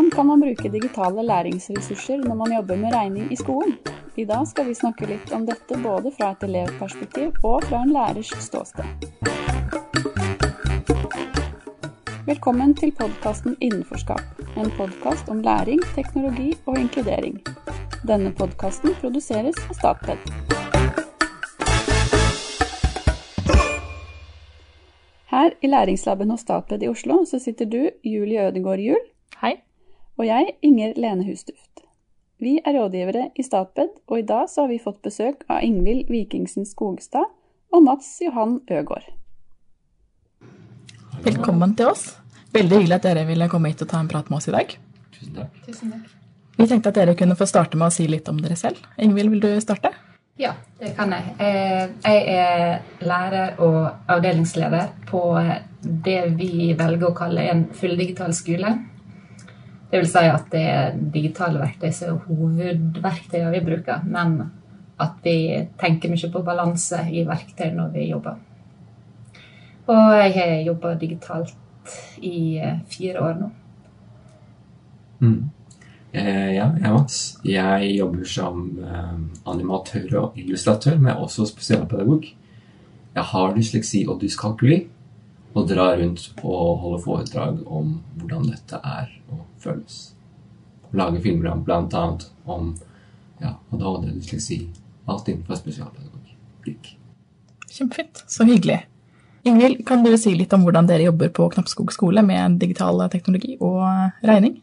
Hvordan kan man bruke digitale læringsressurser når man jobber med regning i skolen? I dag skal vi snakke litt om dette både fra et elevperspektiv og fra en lærers ståsted. Velkommen til podkasten Innenforskap, en podkast om læring, teknologi og inkludering. Denne podkasten produseres av Statped. Her i læringslaben hos Statped i Oslo så sitter du, Julie Ødegård Juel. Hei. Og jeg, Inger Lene Hustuft. Vi er rådgivere i Statped, og i dag så har vi fått besøk av Ingvild Vikingsen Skogstad og Mats Johan Øgård. Velkommen til oss. Veldig hyggelig at dere ville komme hit og ta en prat med oss i dag. Tusen takk. Tusen takk. Vi tenkte at dere kunne få starte med å si litt om dere selv. Ingvild, vil du starte? Ja, det kan jeg. Eh, jeg er lærer og avdelingsleder på det vi velger å kalle en fulldigital skole. Det vil si at det er digitale verktøy som er hovedverktøyene vi bruker, men at vi tenker mye på balanse i verktøy når vi jobber. Og jeg har jobba digitalt i eh, fire år nå. Mm. Eh, ja, jeg er Mats. Jeg jobber som eh, animatør og illustratør, men også spesialpedagog. Jeg har dysleksi og dyskalkuli og drar rundt og holder foredrag om hvordan dette er og føles. Lager filmer bl.a. om ja, ADHD, dysleksi, alt innenfor spesialpedagogikk. Kjempefint. Så hyggelig. Ingvild, kan du si litt om hvordan dere jobber på Knappskog skole med digital teknologi og regning?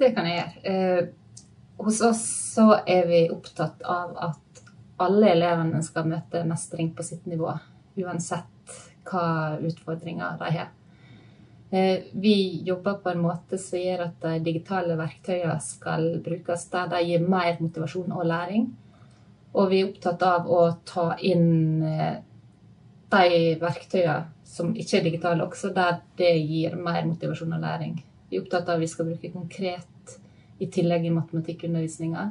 Det kan jeg gjøre. Eh, hos oss så er vi opptatt av at alle elevene skal møte mestring på sitt nivå, uansett hva utfordringer de har. Eh, vi jobber på en måte som gjør at de digitale verktøyene skal brukes der de gir mer motivasjon og læring. Og vi er opptatt av å ta inn eh, de verktøyene som ikke er digitale, også der det gir mer motivasjon og læring. Vi er opptatt av at vi skal bruke konkret i tillegg i matematikkundervisninga.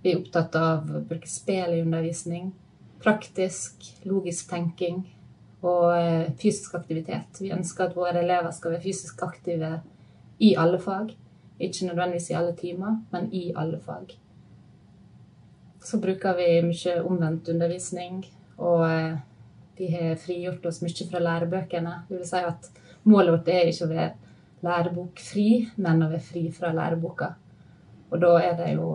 Vi er opptatt av å bruke spill i undervisning. Praktisk, logisk tenking og eh, fysisk aktivitet. Vi ønsker at våre elever skal være fysisk aktive i alle fag. Ikke nødvendigvis i alle timer, men i alle fag. Så bruker vi mye omvendt undervisning, og de vi har frigjort oss mye fra lærebøkene. Det vil si at målet vårt er ikke å være lærebokfri, men å være fri fra læreboka. Og da er det jo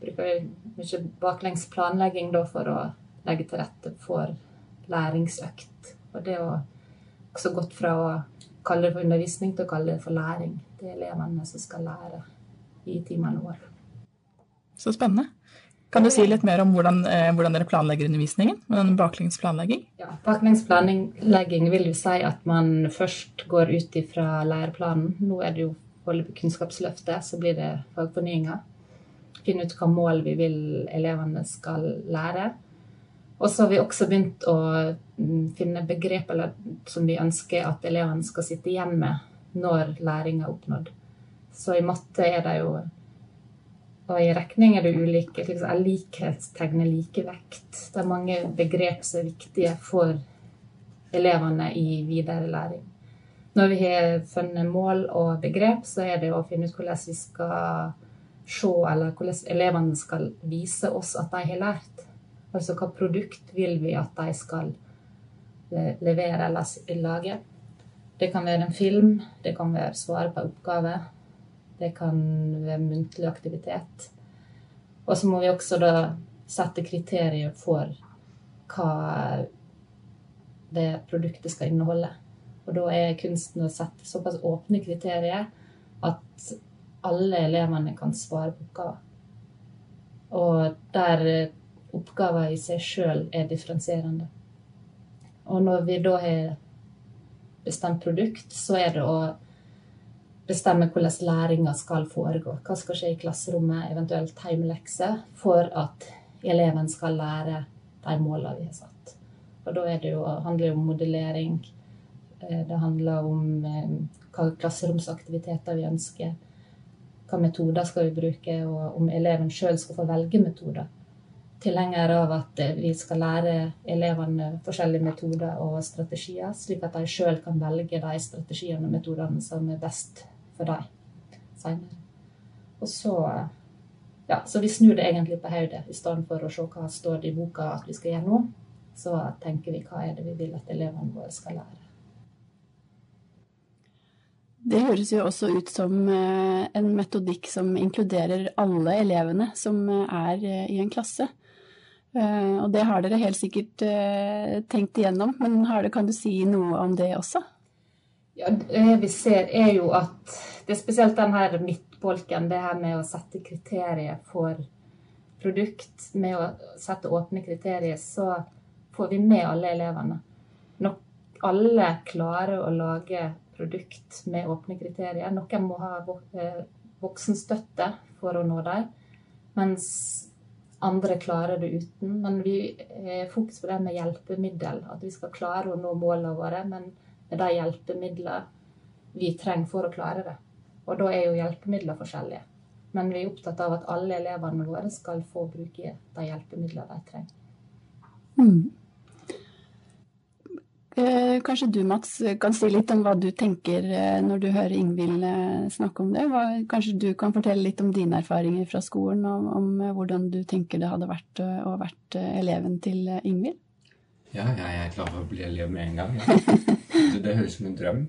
bruker vi mye baklengs planlegging for å legge til rette for læringsøkt. Og det å også gått fra å kalle det for undervisning til å kalle det for læring. Det er elevene som skal lære i timene våre. Så spennende. Kan du si litt mer om hvordan, eh, hvordan dere planlegger undervisningen? med den baklengs planlegging? Ja, baklengs planlegging vil jo si at man først går ut ifra læreplanen. Nå er det jo foreløpig Kunnskapsløftet, så blir det fagfornyinga. Finne ut hva mål vi vil elevene skal lære. Og så har vi også begynt å mm, finne begrep som vi ønsker at elevene skal sitte igjen med når læring er oppnådd. Så i matte er det jo og i regning er det ulike liksom, likhetstegn er likevekt. Det er mange begrep som er viktige for elevene i videre læring. Når vi har funnet mål og begrep, så er det å finne ut hvordan vi skal se, eller hvordan elevene skal vise oss at de har lært. Altså hva produkt vil vi at de skal levere eller lage. Det kan være en film, det kan være svare på oppgaver, det kan være muntlig aktivitet. Og så må vi også da sette kriterier for hva det produktet skal inneholde. Og da er kunsten å sette såpass åpne kriterier at alle elevene kan svare på oppgaver. Og der oppgaver i seg sjøl er differensierende. Og når vi da har bestemt produkt, så er det å bestemme hvordan læringa skal foregå. Hva skal skje i klasserommet, eventuelt hjemmelekser, for at eleven skal lære de målene vi har satt. Og da det jo, handler det om modellering. Eh, det handler om eh, hva klasseromsaktiviteter vi ønsker. Hva metoder skal vi bruke, og om eleven sjøl skal få velge metoder. Tilhenger av at eh, vi skal lære elevene forskjellige metoder og strategier, slik at de sjøl kan velge de strategiene og metodene som er best for dem. seinere. Og så ja, så vi snur det egentlig på hodet. I stedet for å se hva står det i boka at vi skal gjøre nå, så tenker vi hva er det vi vil at elevene våre skal lære. Det høres jo også ut som eh, en metodikk som inkluderer alle elevene som eh, er i en klasse. Og det har dere helt sikkert tenkt igjennom, men det, kan du si noe om det også? Ja, Det vi ser er jo at det er spesielt den her midtbolken, det her med å sette kriterier for produkt, med å sette åpne kriterier, så får vi med alle elevene. Nok alle klarer å lage produkt med åpne kriterier. Noen må ha eh, voksenstøtte for å nå dem, mens andre klarer det uten. Men vi er fokus på det med hjelpemiddel, at vi skal klare å nå målene våre, men med de hjelpemidlene vi trenger for å klare det. Og da er jo hjelpemidler forskjellige. Men vi er opptatt av at alle elevene våre skal få bruke de hjelpemidlene de trenger. Mm. Eh, kanskje du, Mats, kan si litt om hva du tenker eh, når du hører Ingvild eh, snakke om det. Kanskje du kan fortelle litt om dine erfaringer fra skolen, og om hvordan du tenker det hadde vært å vært eleven til Ingvild? Ja, jeg er klar for å bli elev med en gang. Ja. Det, høres ut som en drøm.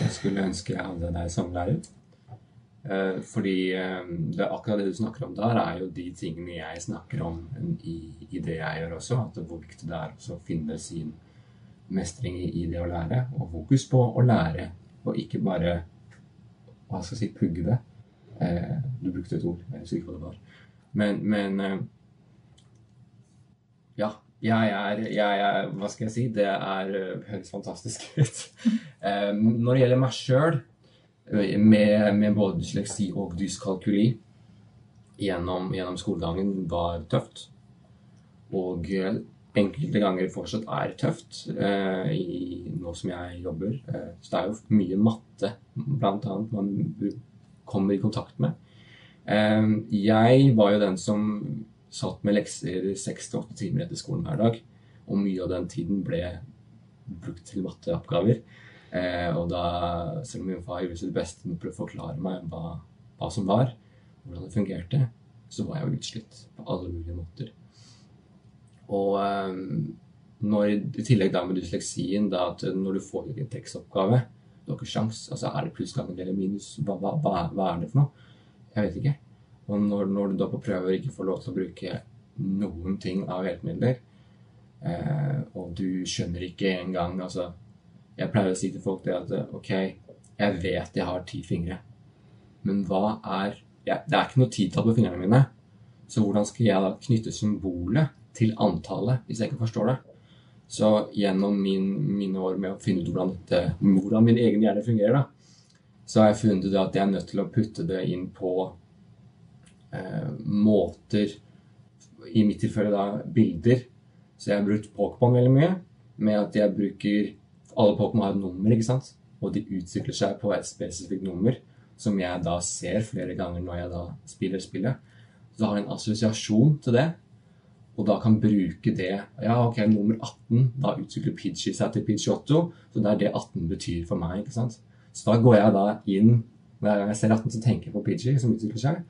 Jeg skulle ønske jeg hadde deg som lærer. Fordi det, akkurat det du snakker om der, er jo de tingene jeg snakker om i, i det jeg gjør også. At hvor viktig det er å finne sin mestring i det å lære, og fokus på å lære, og ikke bare hva skal jeg si, pugge det. Eh, du brukte et ord, jeg husker ikke hva det var. Men, men eh, ja. Jeg er, jeg er, Hva skal jeg si? Det er, eh, høres fantastisk ut. eh, når det gjelder meg sjøl, eh, med, med, både dysleksi og dyskalkuli gjennom, gjennom skolegangen, var tøft. Og eh, enkelte ganger fortsatt er tøft eh, i, nå som jeg jobber. Eh, så det er jo mye matte, blant annet, man kommer i kontakt med. Eh, jeg var jo den som satt med lekser seks til åtte timer etter skolen hver dag. Og mye av den tiden ble brukt til matteoppgaver. Eh, og da, selv om min far gjorde sitt beste med å forklare meg hva, hva som var, hvordan det fungerte, så var jeg jo utslitt på alle mulige måter. Og um, når, i tillegg da med dysleksien, da, at når du får en tekstoppgave Du har ikke sjans, altså Er det pluss gangen eller minus? Hva, hva, hva, er det for noe? Jeg vet ikke. Og når, når, du da på prøver ikke får lov til å bruke noen ting av hjelpemidler, eh, og du skjønner ikke engang altså, Jeg pleier å si til folk det at OK, jeg vet jeg har ti fingre, men hva er jeg, Det er ikke noe titall på fingrene mine, så hvordan skal jeg da knytte symbolet til antallet, hvis jeg ikke forstår det. Så gjennom min, mine år med å finne ut hvordan, dette, hvordan min egen hjerne fungerer, da, så har jeg funnet ut at jeg er nødt til å putte det inn på eh, måter I mitt tilfelle da bilder. Så jeg har brukt Pokémon veldig mye. Med at jeg bruker Alle Pokémon har et nummer, ikke sant? Og de utvikler seg på et spesifikt nummer, som jeg da ser flere ganger når jeg da spiller spillet. Så jeg en assosiasjon til det og da kan bruke det Ja, ok, nummer 18. Da utvikler Pidgey seg til Pidgeotto. Så det er det 18 betyr for meg. ikke sant? Så da går jeg da inn Hver gang jeg ser 18, så tenker jeg på Pidgey som utvikler seg.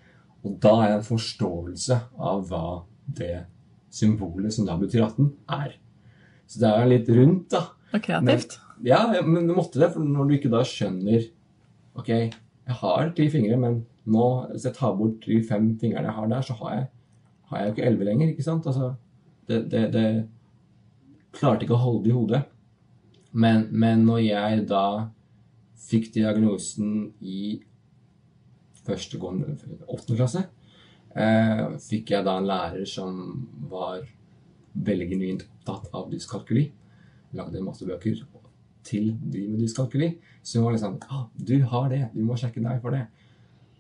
Og da er jeg en forståelse av hva det symbolet som da betyr 18, er. Så det er litt rundt, da. Og kreativt. Men, ja, men du måtte det. For når du ikke da skjønner Ok, jeg har ti fingre, men nå, hvis jeg tar bort de fem fingrene jeg har der, så har jeg har jeg jo ikke elleve lenger. ikke sant? Altså, det, det, det, klarte ikke å holde det i hodet. Men, men når jeg da fikk diagnosen i første åttende klasse, eh, fikk jeg da en lærer som var veldig genuint opptatt av dyskalkuli. Lagde masse bøker til de med dyskalkuli. Så hun var liksom ah, 'Du har det. Vi må sjekke deg for det.'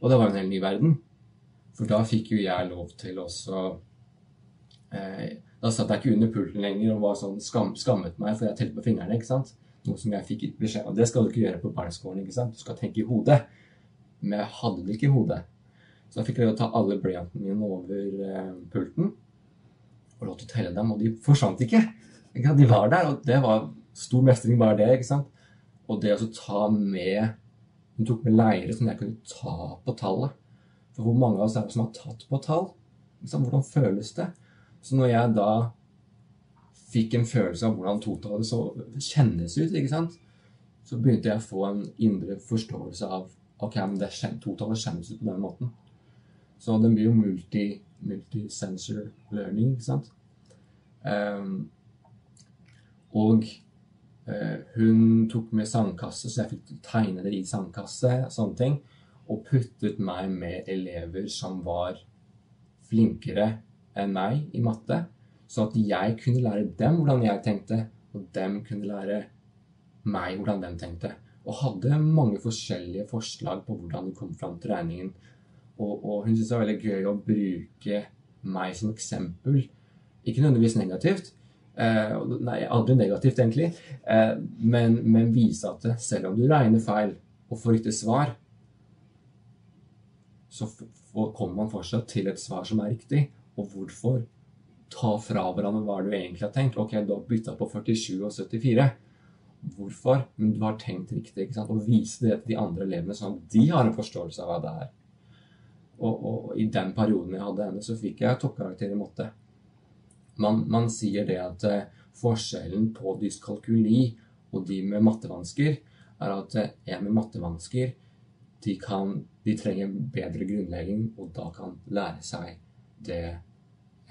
Og det var en helt ny verden. For da fikk jo jeg lov til også eh, Da satt jeg ikke under pulten lenger og var sånn skam, skammet meg for jeg telte på fingrene. ikke sant? Noe som jeg fikk beskjed om. Det skal du ikke gjøre på barneskolen. ikke sant? Du skal tenke i hodet. Men jeg hadde det ikke i hodet. Så da fikk jeg ta alle blyantene mine over eh, pulten og lov til å telle dem, og de forsvant ikke. ikke de var der, og det var stor mestring bare det. ikke sant? Og det å ta med hun tok med leire som jeg kunne ta på tallet. Hvor mange av oss er det som har tatt på tall? Liksom, hvordan føles det? Så når jeg da fikk en følelse av hvordan totallet så kjennes ut, ikke sant? så begynte jeg å få en indre forståelse av ok, men det totallet kjennes ut på den måten. Så det blir jo multi, multisensor learning, ikke sant. Um, og uh, hun tok med sandkasse, så jeg fikk tegne det i sandkasse, sånne ting. Og puttet meg med elever som var flinkere enn meg i matte. Så at jeg kunne lære dem hvordan jeg tenkte, og dem kunne lære meg hvordan de tenkte. Og hadde mange forskjellige forslag på hvordan de kom fram til regningen. Og, og hun syntes det var veldig gøy å bruke meg som eksempel. Ikke nødvendigvis negativt. Eh, nei, aldri negativt, egentlig. Eh, men, men, vise at selv om du regner feil og får riktig svar, så kommer man fortsatt til et svar som er riktig. Og hvorfor? ta fra hverandre hva du egentlig har tenkt. Ok, du har bytta på 47 og 74. Hvorfor? Men du har tenkt riktig. ikke sant? Og vise det til de andre elevene, sånn at de har en forståelse av hva det er. Og, og, i den perioden jeg hadde henne, så fikk jeg toppkarakter i matte. Man, man, sier det at uh, forskjellen på dyskalkuli og de med mattevansker, er at uh, en med mattevansker de, kan, de trenger bedre grunnlegging, og da kan lære seg det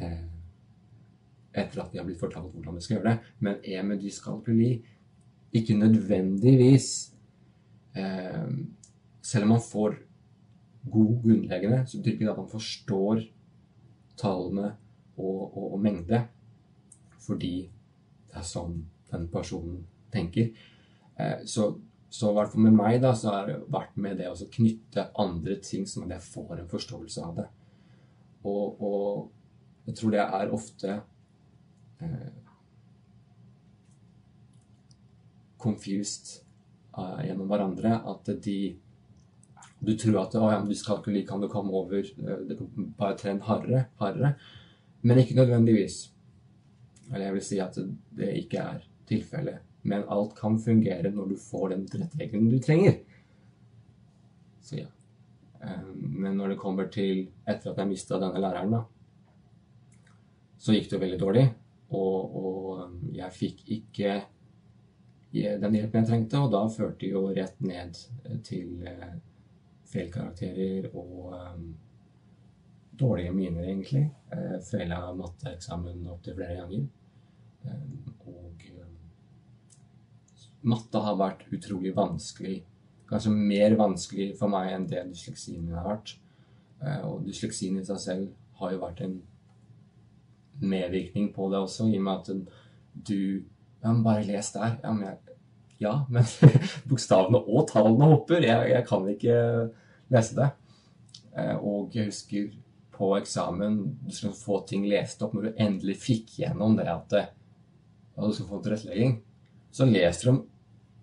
eh, etter at de har blitt fortalt hvordan de skal gjøre det. Men emedyskalkuli med dyskalkuli ikke nødvendigvis eh, Selv om man får god grunnleggende, så betyr ikke det at man forstår tallene og, og, og, mengde fordi det er sånn den personen tenker. Eh, så, så i hvert fall med meg da, så har det vært med det å knytte andre ting som at jeg får en forståelse av det. Og, og jeg tror det er ofte Eh, confused uh, gjennom hverandre. At de Du tror at ja, like ham, du komme over uh, det bare tren hardere, hardere. Men ikke nødvendigvis. Eller jeg vil si at det ikke er tilfellet. Men alt kan fungere når du får den tilretteleggingen du trenger. Så ja. Men når det kommer til etter at jeg mista denne læreren, da, så gikk det jo veldig dårlig. Og, og um, jeg fikk ikke den hjelpen jeg trengte, og da førte det jo rett ned eh, til eh, feilkarakterer og um, dårlige miner, egentlig. Eh, Feila matteeksamen opptil flere ganger. Matte har vært utrolig vanskelig. Kanskje mer vanskelig for meg enn det dysleksien min har vært. Uh, og dysleksien i seg selv har jo vært en medvirkning på det også, i og med at du ja, men bare les der. Ja, men, ja, men bokstavene og tallene hopper. Jeg, jeg, kan ikke lese det. Eh, og jeg husker på eksamen du skulle få ting lest opp når du endelig fikk gjennom det at ja, du skal få tilrettelegging. Så leser de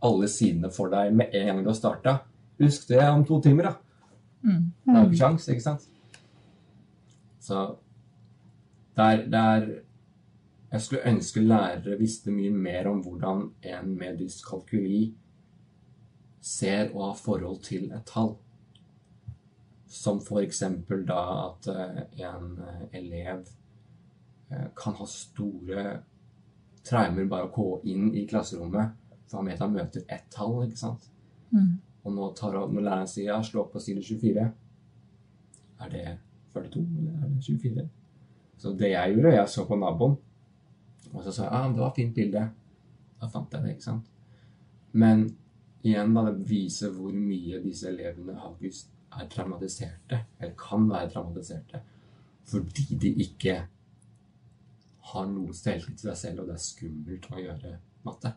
alle sidene for deg med en gang du har starta. Husk det om to timer, da. Mm. Det er jo ikke kjangs, ikke sant? Så der, der jeg skulle ønske lærere visste mye mer om hvordan en med dyskalkuli ser og har forhold til et tall. Som f.eks. da at eh, en eh, elev eh, kan ha store traumer bare å gå inn i klasserommet, for han vet han møter ett tall, ikke sant. Mm. Og nå tar, når læreren sier ja, slå opp på side 24, er det 42 eller er det 24? Så det jeg gjorde, jeg så på naboen, og så sa jeg ah, det var et fint bilde. Da fant jeg det, ikke sant. Men igjen, da, det viser hvor mye disse elevene August er traumatiserte, eller kan være traumatiserte, fordi de ikke har noe selvtillit til deg selv, og det er skummelt å gjøre matte.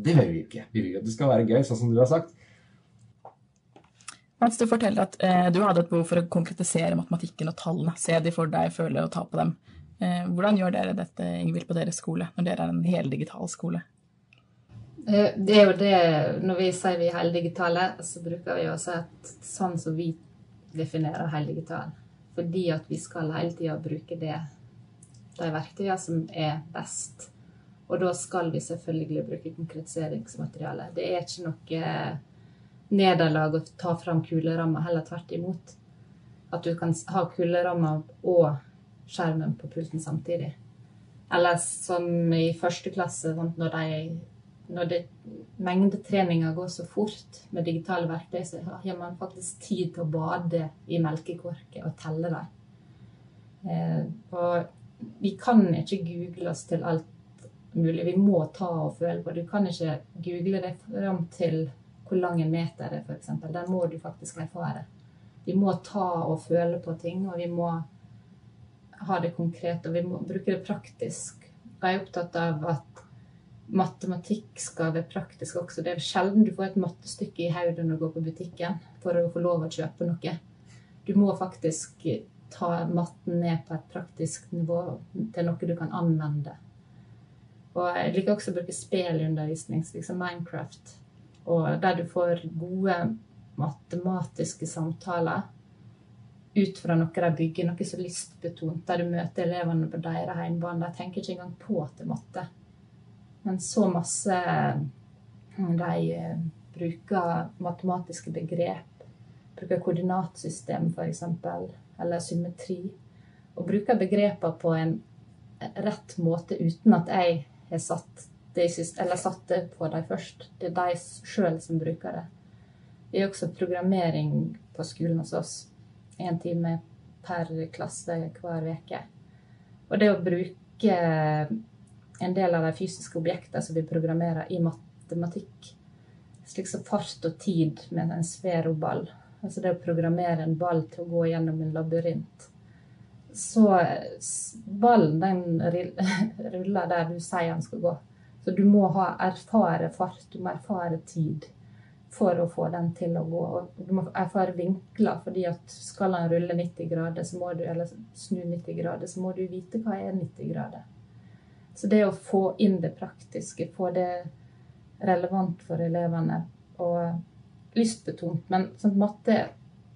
Det vil vi ikke. Vi vil at det skal være gøy, sånn som du har sagt. Mens du forteller at eh, du hadde et behov for å konkretisere matematikken og tallene, se de for deg, føle og ta på dem. Eh, hvordan gjør dere dette Ingevild, på deres skole, når dere er en heldigital skole? Eh, det er jo det, Når vi sier vi er heldigitale, så bruker vi også et sånn som vi definerer heldigital. Fordi at vi skal hele tida bruke det, de verktøyene som er best. Og da skal vi selvfølgelig bruke konkretiseringsmateriale. Det er ikke noe nederlag å ta fram kuleramma, heller tvert imot. At du kan ha kuleramma og skjermen på pulten samtidig. Eller som i første klasse, når, de, når det, mengdetreninga går så fort med digitale verktøy, så har man faktisk tid til å bade i melkekorket og telle dem. Eh, og vi kan ikke google oss til alt mulig. Vi må ta og føle på. Du kan ikke google deg fram til hvor lang en meter er, f.eks. Den må du faktisk erfare. Vi må ta og føle på ting, og vi må ha det konkret, og vi må bruke det praktisk. Jeg er opptatt av at matematikk skal være praktisk også. Det er sjelden du får et mattestykke i hodet når du går på butikken for å få lov å kjøpe noe. Du må faktisk ta matten ned på et praktisk nivå til noe du kan anvende. Og jeg liker også å bruke spillundervisning, slik som Minecraft, og der du får gode matematiske samtaler ut fra noe de bygger, noe så lystbetont, der du møter elevene på deres hjemmebane. De tenker ikke engang på til matte. Men så masse mm, de eh, bruker matematiske begrep, bruker koordinatsystem f.eks., eller symmetri, og bruker begreper på en rett måte uten at jeg har satt det, eller satt det på dem først. Det er de sjøl som bruker det. Det er også programmering på skolen hos oss. Én time per klasse hver uke. Og det å bruke en del av de fysiske objektene som vi programmerer i matematikk, slik som fart og tid med en sferoball, altså det å programmere en ball til å gå gjennom en labyrint så ballen den ruller der du sier den skal gå. Så du må ha erfare fart, du må erfare tid for å få den til å gå. Og du må erfare vinkler, fordi at skal den rulle 90 grader, så må du, eller snu 90 grader, så må du vite hva er 90 grader. Så det å få inn det praktiske, få det relevant for elevene og lystbetont Men sånn, matte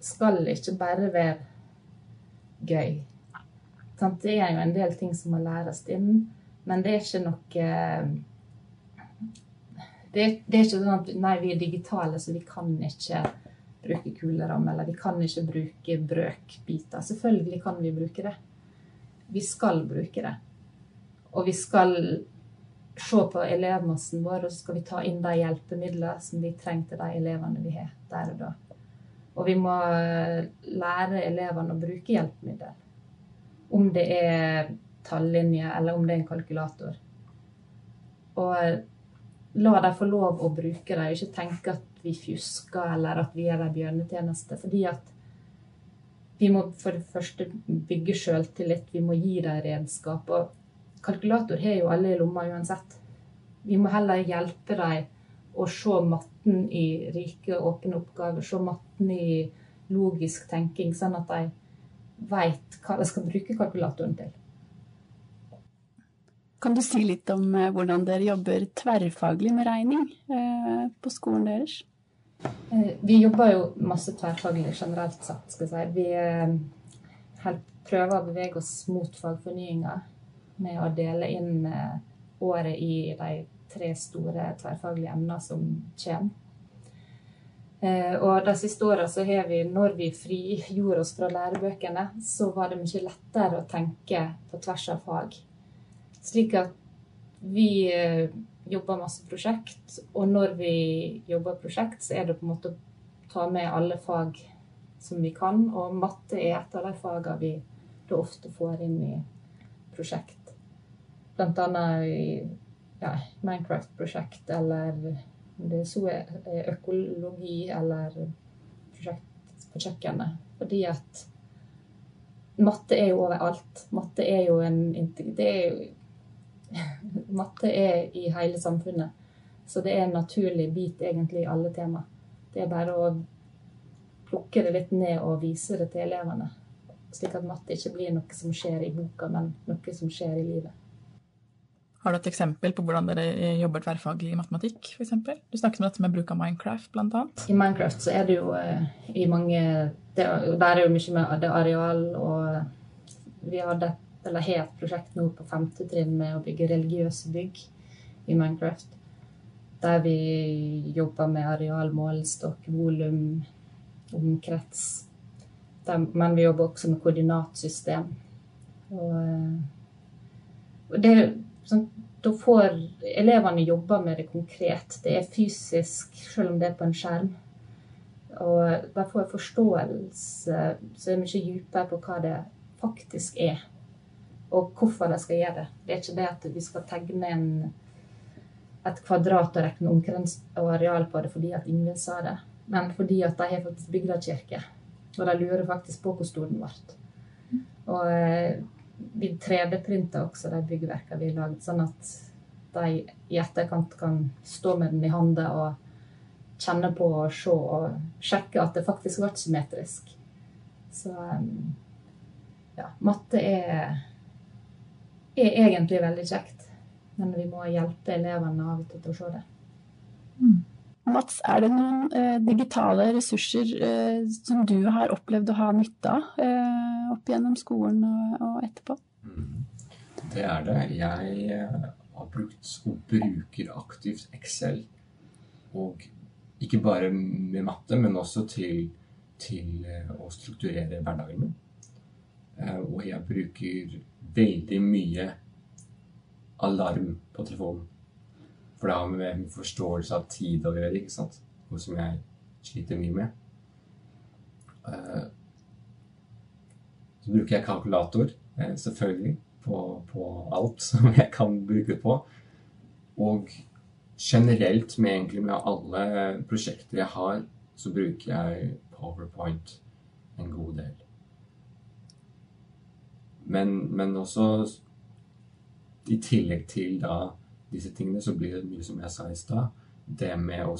skal ikke bare være gøy. Det er jo en del ting som må læres inn, men det er ikke noe det det er ikke sånn at nei, vi er digitale, så vi kan ikke bruke kuleramme, eller vi kan ikke bruke brøkbiter. Selvfølgelig kan vi bruke det. Vi skal bruke det. Og vi skal se på elevmassen vår, og skal vi ta inn de hjelpemidlene som vi trenger til de elevene vi har der og da. Og vi må lære elevene å bruke hjelpemidler. Om det er tallinje, eller om det er en kalkulator. Og la dem få lov å bruke det, ikke tenke at vi fjusker eller at vi gjør dem bjørnetjeneste. Fordi at vi må for det første bygge sjøltillit, vi må gi dem redskap. Og kalkulator har jo alle i lomma uansett. Vi må heller hjelpe dem å se matten i rike, åpne oppgaver. Se matten i logisk tenking, sånn at de veit hva de skal bruke kalkulatoren til. Kan du si litt om eh, hvordan dere jobber tverrfaglig med regning eh, på skolen deres? Eh, vi jobber jo masse tverrfaglig generelt sett. skal jeg si. Vi prøver å bevege oss mot fagfornyinga med å dele inn året i de tre store tverrfaglige emnene som kommer. Eh, og de siste åra så har vi, når vi frigjorde oss fra lærebøkene, så var det mye lettere å tenke på tvers av fag. Slik at vi eh, jobber masse prosjekt, og når vi jobber prosjekt, så er det på en måte å ta med alle fag som vi kan, og matte er et av de fagene vi da ofte får inn i prosjekt. Blant annet i ja, Minecraft-prosjekt eller det så er økologi eller prosjekt på kjøkkenet. Fordi at matte er jo overalt. Matte er jo en det er jo, Matte er i hele samfunnet. Så det er en naturlig bit egentlig i alle tema. Det er bare å plukke det litt ned og vise det til elevene. Slik at matte ikke blir noe som skjer i boka, men noe som skjer i livet. Har du et eksempel på hvordan dere jobber tverrfaglig i matematikk? For eksempel? du snakket om dette med bruk av Minecraft, bl.a. I Minecraft så er det jo uh, i mange det, Der er jo mye med det areal og Vi hadde, eller har et prosjekt nå på femte trinn med å bygge religiøse bygg i Minecraft. Der vi jobber med areal, målestokk, volum, omkrets. Der, men vi jobber også med koordinatsystem. Og, eh, og det, sånn, da får elevene jobbe med det konkret. Det er fysisk, selv om det er på en skjerm. Og de får forståelse som er mye dypere på hva det faktisk er, og hvorfor de skal gjøre det. Det er ikke det at vi skal tegne en, et kvadrat og regne omkrets og areal på det fordi at ingen sa det, men fordi at de har faktisk bygdekirke. Og de lurer faktisk på hvor stor den ble. Og eh, vi 3D-printer også de byggverkene vi har sånn at de i etterkant kan stå med den i hånda og kjenne på og se og sjekke at det faktisk ble symmetrisk. Så um, ja, matte er, er egentlig veldig kjekt. Men vi må hjelpe elevene av og til til å se det. Mm. Mats, er det noen eh, digitale ressurser eh, som du har opplevd å ha nytte av eh, opp gjennom skolen og, og etterpå? Mm. Det er det. Jeg eh, har brukt og bruker aktivt Excel og ikke bare med matte, men også til, til eh, å strukturere hverdagen min. Eh, og jeg bruker veldig mye alarm på telefonen. For det har med forståelse av tid å gjøre, ikke sant? noe som jeg sliter mye med. Eh, så bruker jeg kalkulator, selvfølgelig, på, på alt som jeg kan bruke på. Og generelt med, egentlig med alle prosjekter jeg har, så bruker jeg Powerpoint en god del. Men, men også i tillegg til da disse tingene, så blir det mye som jeg sa i stad, det med å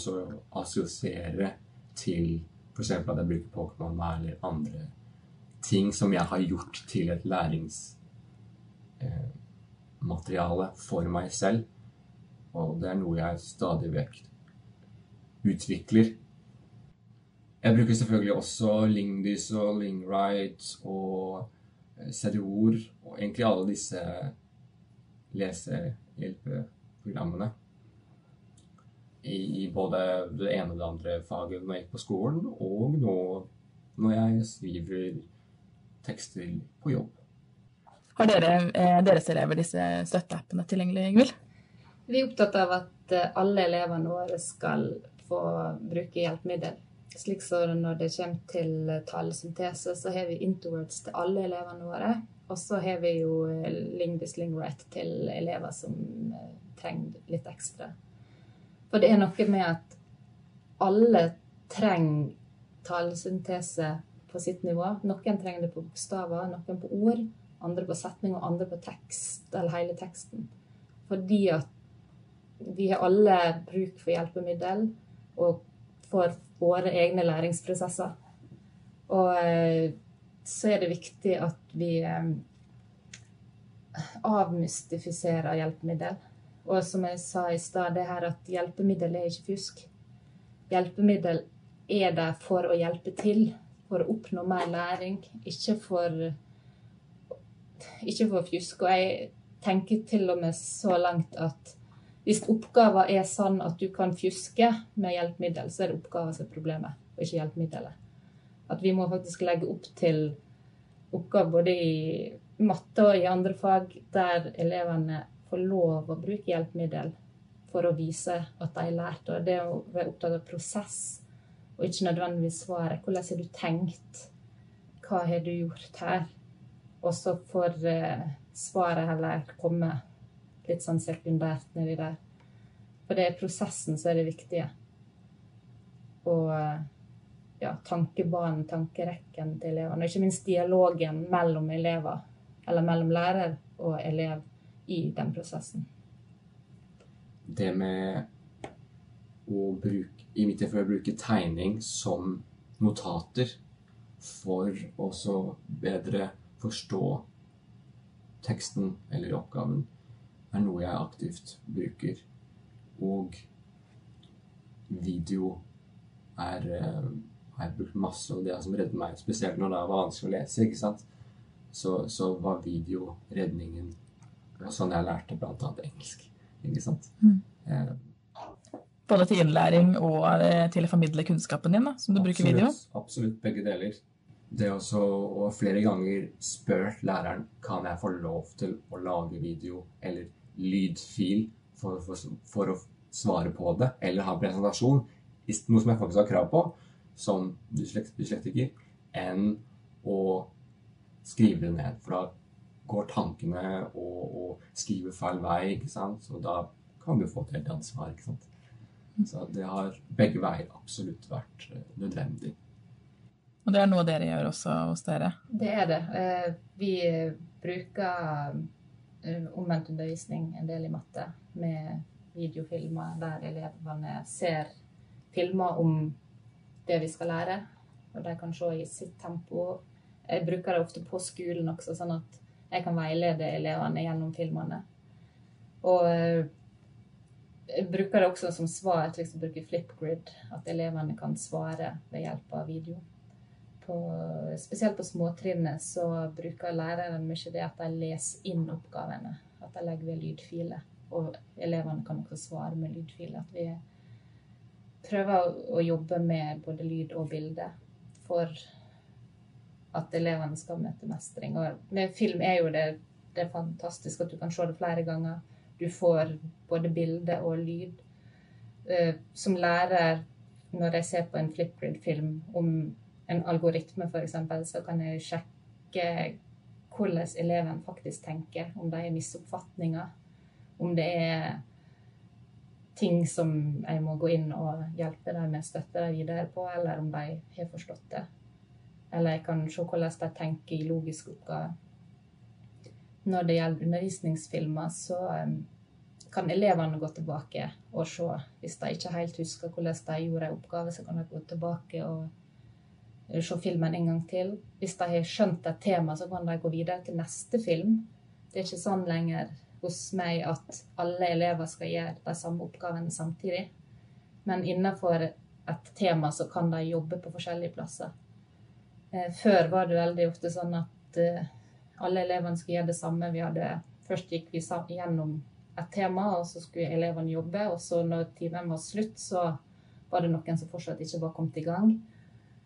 assosiere til f.eks. at jeg bruker Pokémon eller andre ting som jeg har gjort til et læringsmateriale eh, for meg selv og det er noe jeg stadig vekk utvikler. Jeg bruker selvfølgelig også Lingdys og Lingwright og CDOR eh, og egentlig alle disse lesehjelpeprogrammene. I, I, både det ene og det andre faget når jeg gikk på skolen, og nå når jeg skriver tekster på jobb. Har dere, eh, deres elever disse støtteappene tilgjengelig, Ingvild? Vi er opptatt av at eh, alle elevene våre skal få bruke hjelpemiddel. Slik så når det kommer til talesyntese, så har vi Interwords til alle elevene våre. Og så har vi jo eh, Lingvis Right til elever som trenger litt ekstra. For det er noe med at alle trenger talesyntese på sitt nivå. Noen trenger det på bokstaver, noen på ord, andre på setning og andre på tekst, eller hele teksten. Fordi at vi har alle bruk for hjelpemiddel og for våre egne læringsprosesser. Og eh, så er det viktig at vi eh, avmystifiserer hjelpemiddel. Og som jeg sa i stad, det her at hjelpemiddel er ikke fusk. Hjelpemiddel er der for å hjelpe til, for å oppnå mer læring, ikke for, ikke for fjusk. Og jeg tenker til og med så langt at hvis oppgaven er sånn at du kan fjuske med hjelpemiddel, så er det oppgaven som er problemet, og ikke hjelpemiddelet. At vi må faktisk legge opp til oppgaver både i matte og i andre fag der elevene får lov å bruke hjelpemiddel for å vise at de har lært. Og det å være opptatt av prosess og ikke nødvendigvis svaret. Hvordan har du tenkt? Hva har du gjort her? Og så får eh, svaret heller komme litt sånn sekundært nedi der. For det er prosessen som er det viktige. Og ja, tankebanen, tankerekken til elevene. Og ikke minst dialogen mellom elever, eller mellom lærer og elev i den prosessen. Det med å bruke I mitt tilfelle å bruke tegning som notater for å bedre forstå teksten eller oppgaven, er noe jeg aktivt bruker. Og video er, uh, har jeg brukt masse, og det som reddet meg, spesielt når det var vanskelig å lese, ikke sant? Så, så var video redningen. Og sånn jeg lærte bl.a. engelsk. Ikke sant? Mm. Eh. Både til innlæring og eh, til å formidle kunnskapen din, da, som du absolutt, bruker video? Absolutt begge deler. Det er også å flere ganger spurt læreren kan jeg få lov til å lage video eller lydfil for, for, for å svare på det, eller ha presentasjon, noe som jeg faktisk har krav på som dyslektiker, enn å skrive det ned. For da går tankene og, og skriver feil vei, ikke sant. Så da kan du få et helt ansvar, ikke sant. Så det har begge veier absolutt vært eh, nødvendig. Og det er noe dere gjør også hos dere? Det er det. Eh, vi bruker eh, omvendt undervisning en del i matte med videofilmer der elevene ser filmer om det vi skal lære, og de kan se i sitt tempo. Jeg bruker det ofte på skolen også, sånn at jeg kan veilede elevene gjennom filmene. Og jeg bruker det også som svar til å bruke flipgrid, at elevene kan svare ved hjelp av video. På, spesielt på småtrinnet så bruker læreren mye det at de leser inn oppgavene. At de legger ved lydfiler. Og elevene kan også svare med lydfiler. At vi prøver å jobbe med både lyd og bilde for at elevene skal møte mestring. Og med film er jo det, det er fantastisk at du kan se det flere ganger. Du får både bilde og lyd. Uh, som lærer, når jeg ser på en Flipgrid-film om en algoritme f.eks., så kan jeg sjekke hvordan eleven faktisk tenker. Om det er misoppfatninger. Om det er ting som jeg må gå inn og hjelpe dem med, støtte dem videre på, eller om de har forstått det. Eller jeg kan se hvordan de tenker i logiske oppgaver. Når det gjelder undervisningsfilmer, så um, kan elevene gå tilbake og se. Hvis de ikke helt husker hvordan de gjorde en oppgave, så kan de gå tilbake og se filmen en gang til. Hvis de har skjønt et tema, så kan de gå videre til neste film. Det er ikke sånn lenger hos meg at alle elever skal gjøre de samme oppgavene samtidig. Men innenfor et tema så kan de jobbe på forskjellige plasser. Eh, før var det veldig ofte sånn at eh, alle elevene skulle gjøre det samme. Hadde, først gikk vi gjennom et tema, og så skulle elevene jobbe. Og så når timen var slutt, så var det noen som fortsatt ikke var kommet i gang.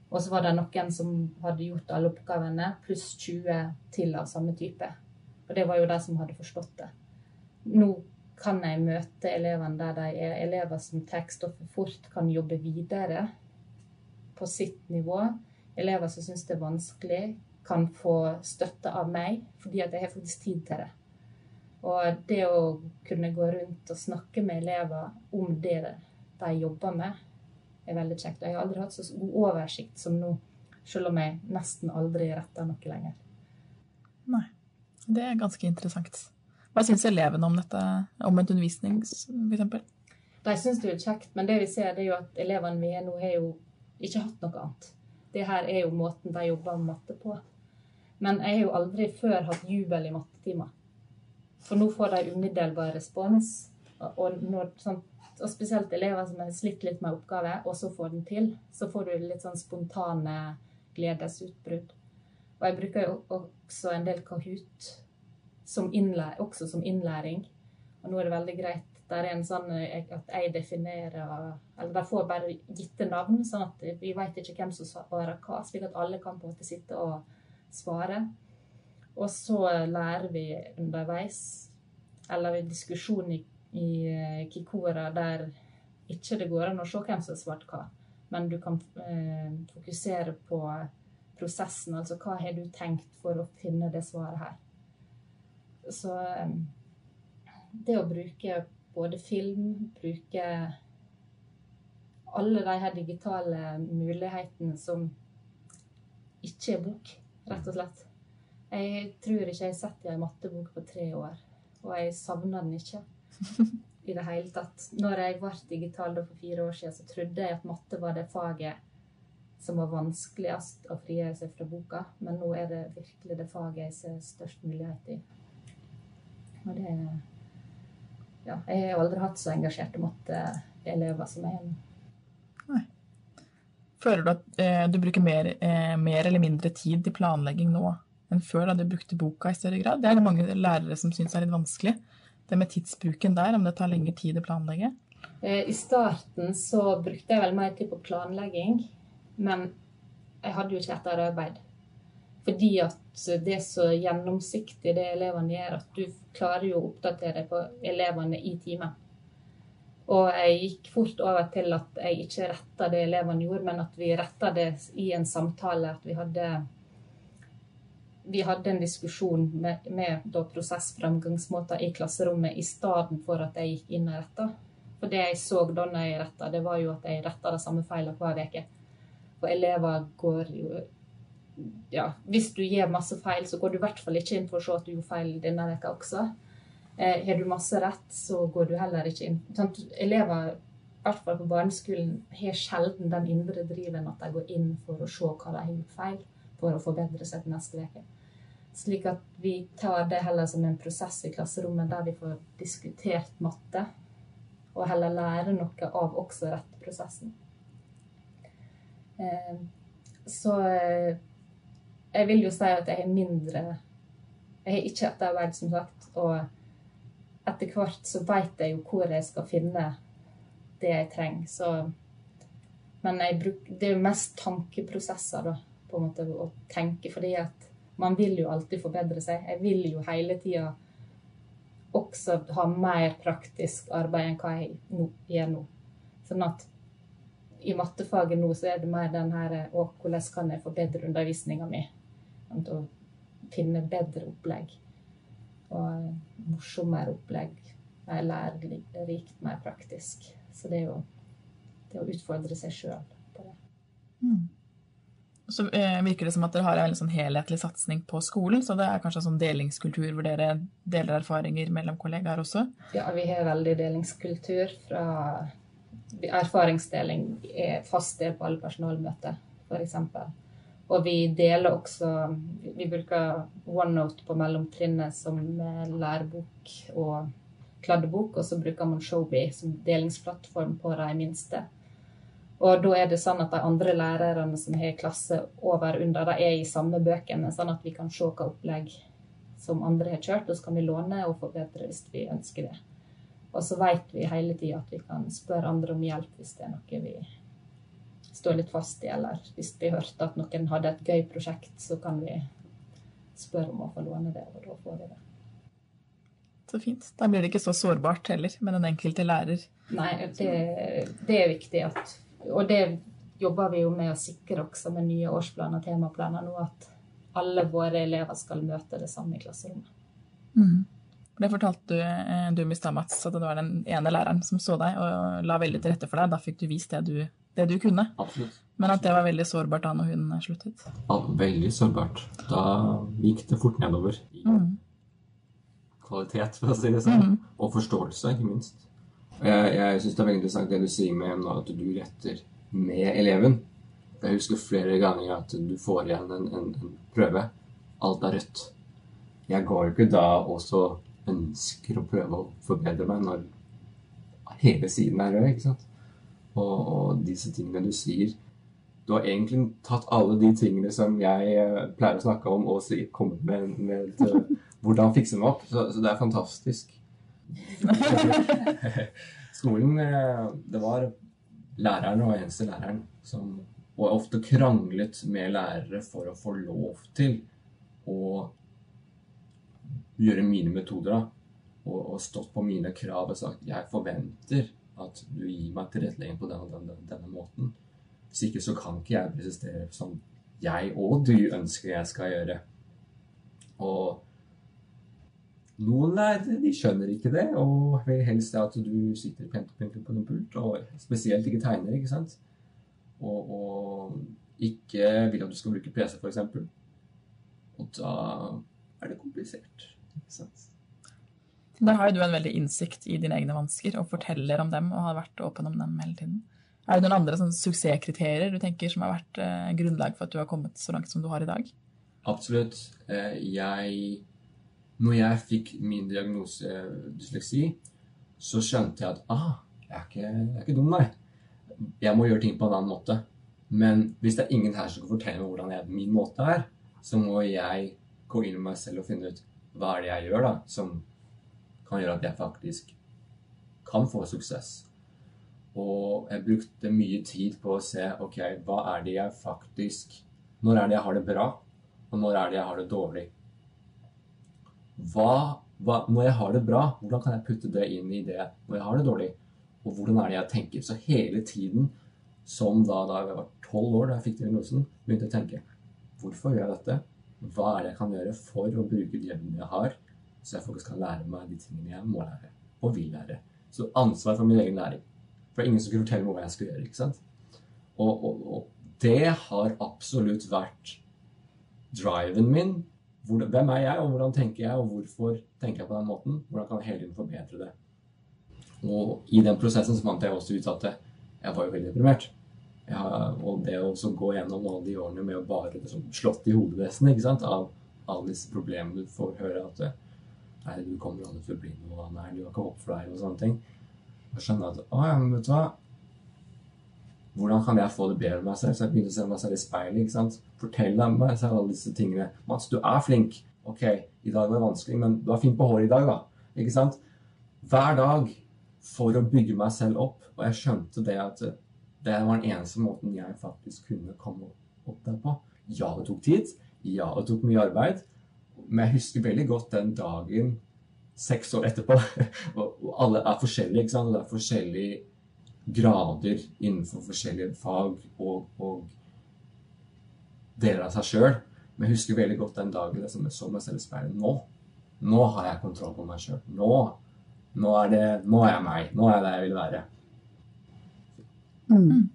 Og så var det noen som hadde gjort alle oppgavene, pluss 20 til av samme type. Og det var jo de som hadde forstått det nå kan jeg møte elevene der de er elever som tar stoffet fort, kan jobbe videre på sitt nivå. Elever som syns det er vanskelig, kan få støtte av meg fordi at jeg har faktisk tid til det. Og det å kunne gå rundt og snakke med elever om det de jobber med, er veldig kjekt. Og jeg har aldri hatt så god oversikt som nå, selv om jeg nesten aldri retter noe lenger. Nei. Det er ganske interessant. Hva syns elevene om dette, omvendt undervisning f.eks.? De syns det er kjekt, men det vi ser, det er jo at elevene vi har nå, har jo ikke hatt noe annet. Det her er jo måten de jobber med matte på. Men jeg har jo aldri før hatt jubel i mattetimer. For nå får de umiddelbar respons. Og, når, sånn, og, spesielt elever som har slitt litt med oppgave, og så får den til, så får du litt sånn spontane gledesutbrudd. Og jeg bruker jo også en del Kahoot som også som innlæring. Og nå er det veldig greit. Det er en sånn eh, at jeg definerer Eller de får bare gitte navn, sånn at vi vet ikke hvem som svarer hva, slik at alle kan på en måte sitte og svare. Og så lærer vi underveis, eller ved diskusjon i, i eh, Kikora der ikke det går an å se hvem som har svart hva, men du kan eh, fokusere på prosessen. Altså hva har du tenkt for å finne det svaret her? Så det å bruke både film, bruke alle de her digitale mulighetene som ikke er bok, rett og slett. Jeg tror ikke jeg har sett en mattebok på tre år, og jeg savner den ikke i det hele tatt. Når jeg ble digital for fire år siden, så trodde jeg at matte var det faget som var vanskeligst å frigjøre seg fra boka, men nå er det virkelig det faget jeg ser størst mulighet i. Og det Ja, jeg har aldri hatt så engasjerte matteelever som jeg er nå. Føler du at eh, du bruker mer, eh, mer, eller mindre tid til planlegging nå enn før, da du brukte boka i større grad? Det er det mange lærere som syns er litt vanskelig. Det med tidsbruken der, om det tar lengre tid å planlegge? Eh, I starten så brukte jeg vel mer tid på planlegging, men jeg hadde jo ikke etterarbeid. Fordi at det er så gjennomsiktig det elevene gjør, at du klarer jo å oppdatere på elevene i timen. Og jeg gikk fort over til at jeg ikke retta det elevene gjorde, men at vi retta det i en samtale. At vi hadde, vi hadde en diskusjon med, med prosessframgangsmåter i klasserommet i stedet for at jeg gikk inn og retta. For det jeg så da når jeg retta, det var jo at jeg retta de samme feilene hver uke. For elever går jo Ja, hvis du gjør masse feil, så går du i hvert fall ikke inn for å se at du gjorde feil denne veka også. Eh, har du masse rett, så går du heller ikke inn. Sånn, elever, i hvert fall på barneskolen, har sjelden den indre driven at de går inn for å se hva de har gjort feil, for å forbedre seg til neste uke. Slik at vi tar det heller som en prosess i klasserommet der vi får diskutert matte, og heller lære noe av også retteprosessen. Eh, så eh, jeg vil jo si at jeg har mindre Jeg har ikke etterarbeid, som sagt. Og etter hvert så veit jeg jo hvor jeg skal finne det jeg trenger. Så Men bruk, det er jo mest tankeprosesser, da, på en måte, å tenke. Fordi at man vil jo alltid forbedre seg. Jeg vil jo hele tida også ha mer praktisk arbeid enn hva jeg gjør nå. Sånn at i mattefaget nå så er det mer den her Å, hvordan kan jeg forbedre undervisninga mi? Å finne bedre opplegg. Og morsommere opplegg. Mer lærerikt, mer praktisk. Så det er jo det å utfordre seg sjøl på det. Mm. Så eh, virker det som at dere har en sånn helhetlig satsing på skolen, så det er kanskje en sånn delingskultur hvor dere deler erfaringer mellom kollegaer også? Ja, vi har veldig delingskultur fra erfaringsdeling er fast del på alle personalmøter, f.eks. Og vi deler også Vi bruker OneNote på mellomtrinnet som lærebok og kladdebok, og så bruker man Showbee som delingsplattform på de minste. Og da er det sånn at de andre lærerne som har klasse over under, de er i samme bøkene, sånn at vi kan se hva opplegg som andre har kjørt, og så kan vi låne og forbedre hvis vi ønsker det. Og så vet vi hele tida at vi kan spørre andre om hjelp hvis det er noe vi står litt fast i, eller hvis vi hørte at noen hadde et gøy prosjekt, så kan vi spørre om å få låne det, og da får vi det. Så fint. Da blir det ikke så sårbart heller med den enkelte lærer. Nei, det, det er viktig at Og det jobber vi jo med å sikre også med nye årsplaner og temaplaner nå, at alle våre elever skal møte det samme i klasserommet. Mm. Det fortalte du, eh, du i stad, Mats, at det var den ene læreren som så deg og la veldig til rette for deg. Da fikk du vist det du, det du kunne. Absolutt. Men at det var veldig sårbart da når hun sluttet. Ja, veldig sårbart. Da gikk det fort nedover i mm. kvalitet, for å si det sånn. Mm. Og forståelse, ikke minst. Jeg, jeg syns det er veldig interessant det du sier med at du retter med eleven. Jeg husker flere ganger at du får igjen en, en, en prøve. Alt er rødt. Jeg går jo ikke da også ønsker å prøve å forbedre meg når hele siden er rød. ikke sant? Og, og, disse tingene du sier Du har egentlig tatt alle de tingene som jeg eh, pleier å snakke om, og kommet med, med til hvordan fikse dem opp. Så, så det er fantastisk. Skolen eh, Det var læreren og eneste læreren som og ofte kranglet med lærere for å få lov til å gjøre mine metoder da, og, og, stått på mine krav og sagt jeg forventer at du gir meg tilrettelegging på denne, denne, denne måten. Hvis ikke så kan ikke jeg presistere som jeg og du ønsker jeg skal gjøre. Og noen lærere de skjønner ikke det, og vil helst at du sitter pent og pent på en pult, og spesielt ikke tegner, ikke sant. Og, og ikke vil at du skal bruke PC, f.eks. Og da er det komplisert. Da har jo du en veldig innsikt i dine egne vansker og forteller om dem og har vært åpen om dem hele tiden. Er det noen andre sånn, suksesskriterier du tenker som har vært eh, grunnlag for at du har kommet så langt som du har i dag? Absolutt. Eh, jeg Når jeg fikk min diagnose eh, dysleksi, så skjønte jeg at ah, jeg er ikke, jeg er ikke dum, nei. Jeg må gjøre ting på en annen måte. Men hvis det er ingen her som kan fortelle meg hvordan jeg, min måte er, så må jeg gå inn i meg selv og finne ut hva er det jeg gjør da, som kan gjøre at jeg faktisk kan få suksess. Og jeg brukte mye tid på å se ok, hva er det jeg faktisk Når er det jeg har det bra, og når er det jeg har det dårlig? Hva, hva, når jeg har det bra, hvordan kan jeg putte det inn i det når jeg har det dårlig? Og hvordan er det jeg tenker? Så hele tiden, som da, da jeg var tolv år da jeg fikk diagnosen, begynte jeg å tenke hvorfor gjør jeg dette? Hva er det jeg kan gjøre for å bruke de evnene jeg har, så jeg faktisk kan lære meg de tingene jeg må lære og vil lære? Så ansvar for min egen læring. For det er ingen som kunne fortelle meg hva jeg skulle gjøre. ikke sant? Og, og, og det har absolutt vært driven min. Hvem er jeg, og hvordan tenker jeg, og hvorfor tenker jeg på den måten? Hvordan kan jeg hele tiden forbedre det? Og i den prosessen så fant jeg også ut at jeg var jo veldig deprimert. Ja, og det å gå gjennom alle de årene med å bare liksom, slått i hodevesenet ikke sant? av alle disse problemene du får høre at Nei, du kommer aldri til å bli noe. Nei, du har ikke håp for deg, og sånne ting. Og skjønne at Å ja, men vet du hva hvordan kan jeg få det bedre med meg selv? Så jeg begynte å se meg selv i speilet. ikke sant? Fortell deg meg selv alle disse tingene. Mats, du er flink. Ok, i dag var det vanskelig, men du er fin på håret i dag, da. Ikke sant? Hver dag for å bygge meg selv opp. Og jeg skjønte det at det var den eneste måten jeg faktisk kunne komme opp der på. Ja, det tok tid. Ja, det tok mye arbeid. Men jeg husker veldig godt den dagen seks år etterpå. og alle er forskjellige, ikke sant? Det er forskjellige grader innenfor forskjellige fag og, og deler av seg sjøl. Men jeg husker veldig godt den dagen jeg så meg selv i speilet. Nå nå har jeg kontroll på meg sjøl. Nå, nå, er nå er jeg meg. Nå er jeg der jeg vil være. Mm.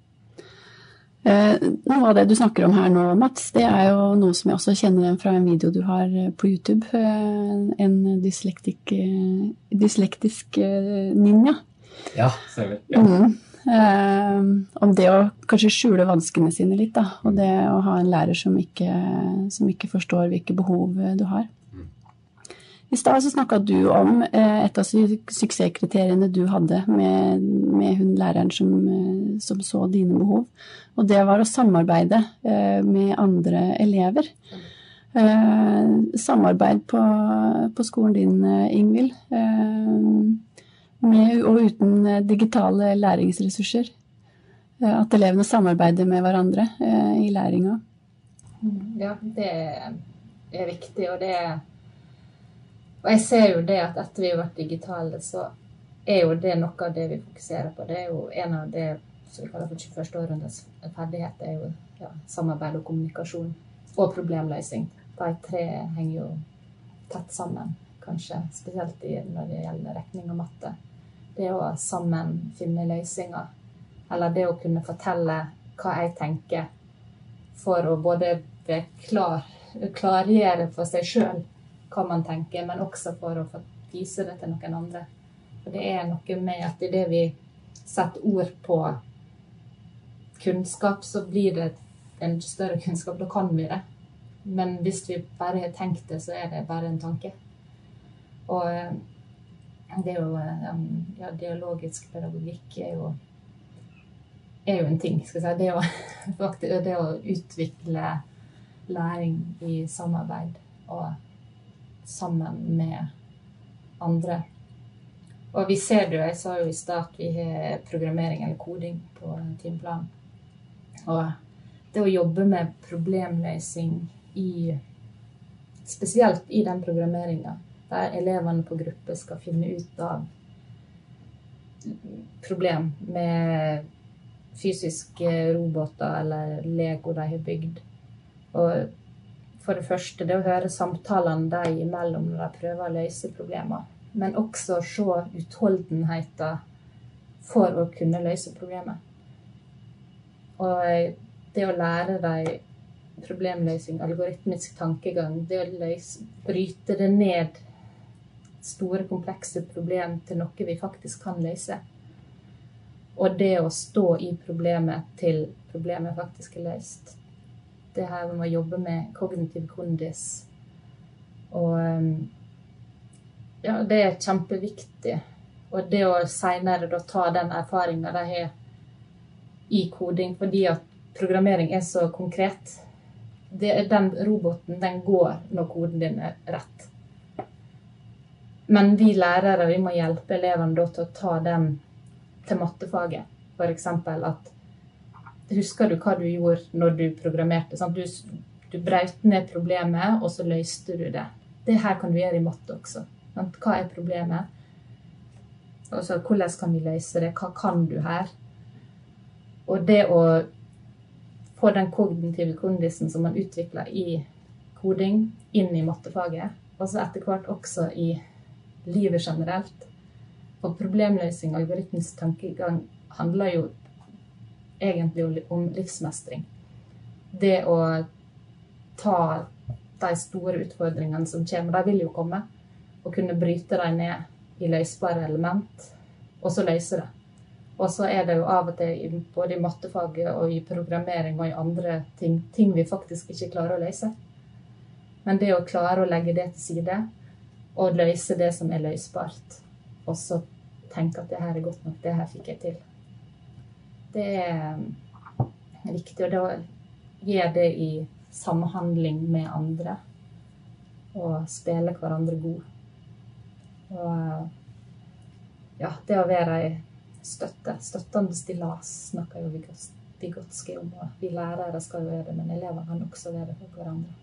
Eh, noe av det du snakker om her nå, Mats, det er jo noe som jeg også kjenner igjen fra en video du har på YouTube. Eh, en dyslektik, eh, dyslektisk eh, ninja. Ja, stemmer. Ja. Mm. Eh, om det å kanskje skjule vanskene sine litt, da. Og det å ha en lærer som ikke, som ikke forstår hvilke behov du har. I stad så snakka du om eh, et av su suksesskriteriene du hadde med, med hun læreren som, eh, som, så dine behov. Og det var å samarbeide eh, med andre elever. Samarbeid på, på, skolen din, Ingvild. med og uten digitale læringsressurser. At elevene samarbeider med hverandre i læringa. Ja, det er viktig, og det er og jeg ser jo det at etter vi har vært digitale, så er jo det noe av det vi fokuserer på. Det er jo en av det som vi kaller for 21. århundres ferdighet, det er jo ja, samarbeid og kommunikasjon. Og problemløsning. De tre henger jo tett sammen, kanskje. Spesielt når det gjelder regning og matte. Det å sammen finne løsninger. Eller det å kunne fortelle hva jeg tenker, for å både klar, klargjøre for seg sjøl hva man tenker, men også for å få vise det til noen andre. For det er noe med at idet vi setter ord på kunnskap, så blir det en større kunnskap. Da kan vi det. Men hvis vi bare har tenkt det, så er det bare en tanke. Og eh, det er jo eh, Ja, dialogisk pedagogikk er jo er jo en ting. skal jeg si. Det å, faktisk, det å utvikle læring i samarbeid og sammen med andre. Og vi ser det jo, jeg sa jo i stad at vi har programmering eller koding på timeplanen. Og det å jobbe med problemløsning i Spesielt i den programmeringa, der elevene på gruppe skal finne ut av problem med fysiske roboter eller Lego de har bygd. Og for det første det å høre samtalene dem imellom når de prøver å løse problemer. Men også se utholdenheten for å kunne løse problemet. Og det å lære dem problemløsning, algoritmisk tankegang, det å løse, bryte det ned store, komplekse problem til noe vi faktisk kan løse. Og det å stå i problemet til problemet faktisk er løst det her med å jobbe med kognitiv kondis. Og um, ja, det er kjempeviktig. Og det å seinere da ta den erfaringa de har i koding, fordi at programmering er så konkret. Det, den roboten, den går når koden din er rett. Men vi lærere vi må hjelpe elevene da til å ta den til mattefaget. f.eks. at Husker du hva du gjorde når du programmerte? Sant? Du, du brøt ned problemet, og så løste du det. Det her kan du gjøre i matte også. Sant? Hva er problemet? Altså, hvordan kan vi løse det? Hva kan du her? Og det å få den kognitive kondisen som man utvikler i koding, inn i mattefaget, og så etter hvert også i livet generelt. For problemløsning og algoritmisk tankegang handler jo egentlig om livsmestring. Det å ta de store utfordringene som kommer, de vil jo komme, og kunne bryte dem ned i løsbare element, og så løse det. Og så er det jo av og til både i mattefaget og i programmering og i andre ting ting vi faktisk ikke klarer å løse. Men det å klare å legge det til side og løse det som er løsbart, og så tenke at det her er godt nok, det her fikk jeg til, det er viktig. Og da gjør det i samhandling med andre og spille hverandre god. Og ja, det å være ei støtte. Støttende stillas snakker jo Vigotskij om. Og vi lærere skal jo være det, men elevene kan også være det for hverandre.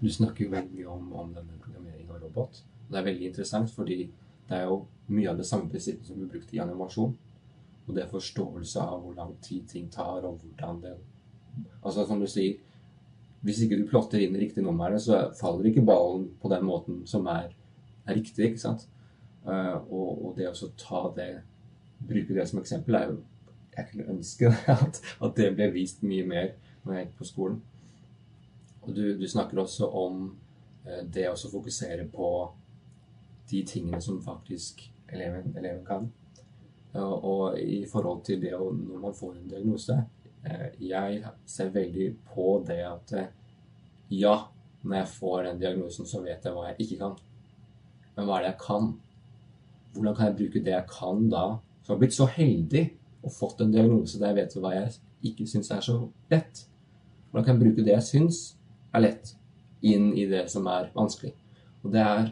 Du snakker jo veldig mye om, om denne programmering av robot. Det er veldig interessant, fordi det er jo mye av det samme prinsippet som blir brukt i animasjon. Og det er forståelse av hvor lang tid ting tar, og hvordan det Altså, som du sier, hvis ikke du plotter inn riktig nummeret, så faller ikke ballen på den måten som er, er riktig, ikke sant? Uh, og, og, det å ta det, bruke det som eksempel, er jo Jeg kunne ønske at, at det ble vist mye mer når jeg gikk på skolen. Og du, du snakker også om uh, det å fokusere på de tingene som faktisk eleven, eleven kan. Uh, og i forhold til det når man får en diagnose Jeg ser veldig på det at ja, når jeg får den diagnosen, så vet jeg hva jeg ikke kan. Men hva er det jeg kan? Hvordan kan jeg bruke det jeg kan da? Så jeg har blitt så heldig og fått en diagnose der jeg vet hva jeg ikke syns er så lett. Hvordan kan jeg bruke det jeg syns er lett, inn i det som er vanskelig? Og det er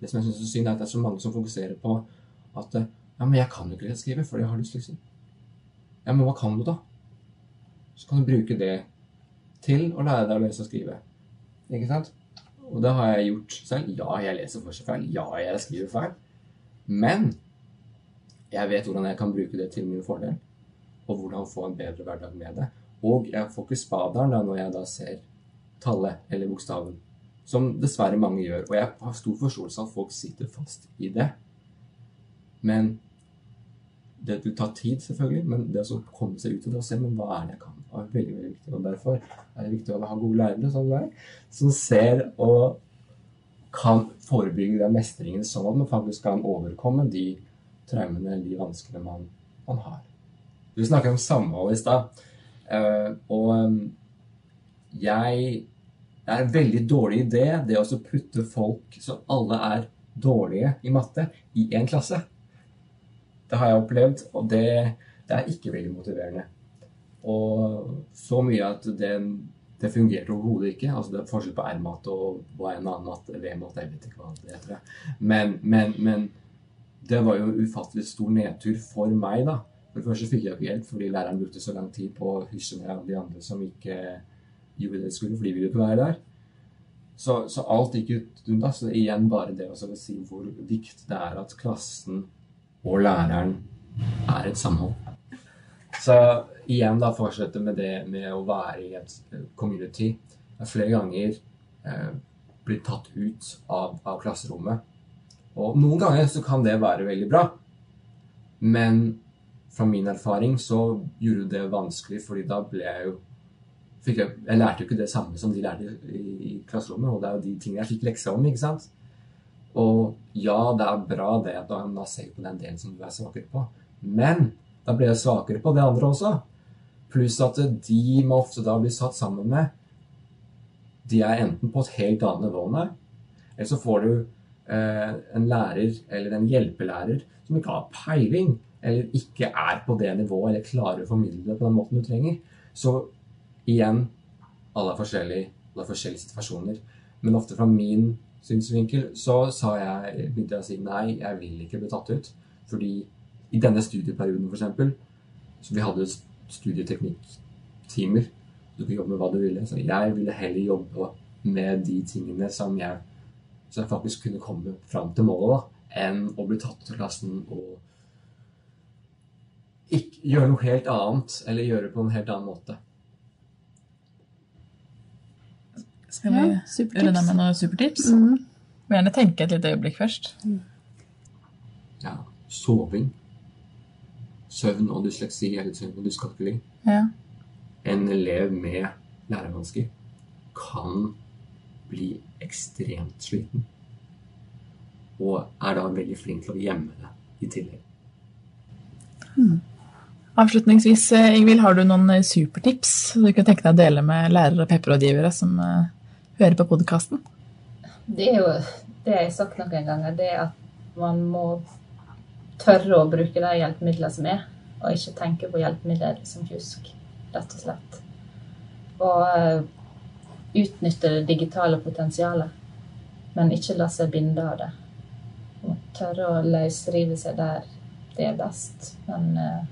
det som jeg syns er synd, er at det er så mange som fokuserer på at ja, men jeg kan jo ikke skrive fordi jeg har dysleksi. Ja, men hva kan du, da? Så kan du bruke det til å lære deg å lese og skrive. Ikke sant? Og det har jeg gjort selv. Ja, jeg leser fortsatt feil. Ja, jeg skriver feil. Men jeg vet hvordan jeg kan bruke det til min fordel, og hvordan få en bedre hverdag med det. Og jeg får ikke spaderen da når jeg da ser tallet eller bokstaven, som dessverre mange gjør. Og jeg har stor forståelse av at folk sitter fast i det. Men det vil ta tid, selvfølgelig, men det å komme seg ut av det og se men hva er det jeg kan, er veldig veldig viktig. Og Derfor er det viktig å ha gode lærere som deg, som ser og kan forebygge den mestringen, sånn at man faktisk kan overkomme de traumene eller de vanskene man, man har. Du snakker om samhold i stad. Uh, og um, jeg Det er en veldig dårlig idé det å putte folk som alle er dårlige i matte, i én klasse. Det har jeg opplevd, og det, det er ikke veldig motiverende. Og så mye at det, det fungerte overhodet ikke. Altså Det er forskjell på R-mat og hva en annen mat, V-mat, jeg vet ikke hva det heter. Men, men, men, det var jo ufattelig stor nedtur for meg, da. For det første fikk jeg ikke hjelp fordi læreren brukte så lang tid på å hysje ned de andre som ikke gjorde det de skulle, for de ville ikke være der. Så, så alt gikk ut unna. Så igjen bare det å si hvor viktig det er at klassen og læreren er et samhold. Så igjen da fortsette med det med å være i et community. Jeg har flere ganger eh, blitt tatt ut av, av, klasserommet. Og noen ganger så kan det være veldig bra. Men fra min erfaring så gjorde det vanskelig, fordi da ble jeg jo jeg, jeg, lærte jo ikke det samme som de lærte i, i klasserommet, og det er jo de tingene jeg fikk lekser om. ikke sant? Og ja, det er bra det at da ser på den delen som du er svakere på, men da blir jeg svakere på det andre også. Pluss at de må ofte da bli satt sammen med De er enten på et helt annet nivå enn deg, eller så får du eh, en lærer eller en hjelpelærer som ikke har peiling, eller ikke er på det nivået, eller klarer å formidle det på den måten du trenger. Så igjen alle er forskjellige, alle er forskjellige situasjoner. Men ofte fra min synsvinkel så sa jeg, begynte jeg å si nei, jeg vil ikke bli tatt ut. Fordi I denne studieperioden, f.eks., så vi hadde studieteknikktimer. Du kunne jobbe med hva du ville. Så jeg ville heller jobbe med de tingene som jeg, som jeg faktisk kunne komme fram til målet, da, enn å bli tatt ut av klassen og ikke, gjøre noe helt annet, eller gjøre det på en helt annen måte. Skal vi Ja, runde supertips. med noen supertips? Mm. Må gjerne tenke et lite øyeblikk først. Ja, soving. Søvn og dysleksi eller søvn og dyskalkuli. Ja. En elev med lærevansker kan bli ekstremt sliten. Og er da veldig flink til å gjemme det i tillegg. Avslutningsvis, eh, Ingvild, har du noen eh, supertips du kunne tenke deg å dele med lærere og pepperrådgivere som eh, hører på podkasten? Det er jo det jeg har sagt noen ganger, det er at man må tørre å bruke de hjelpemidlene som er, og ikke tenke på hjelpemidler som fusk, rett og slett. Og eh, utnytte det digitale potensialet, men ikke la seg binde av det. Man tørre å løsrive seg der det er best, men eh,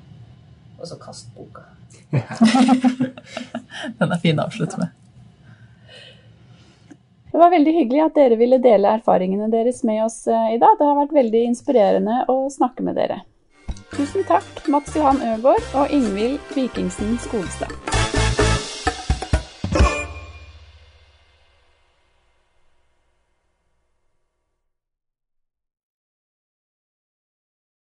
også kaste boka. Den er fin å avslutte med. Det var veldig hyggelig at dere ville dele erfaringene deres med oss eh, i dag. Det har vært veldig inspirerende å snakke med dere. Tusen takk, Mats Johan Øgård og Ingvild Vikingsen Skogstad.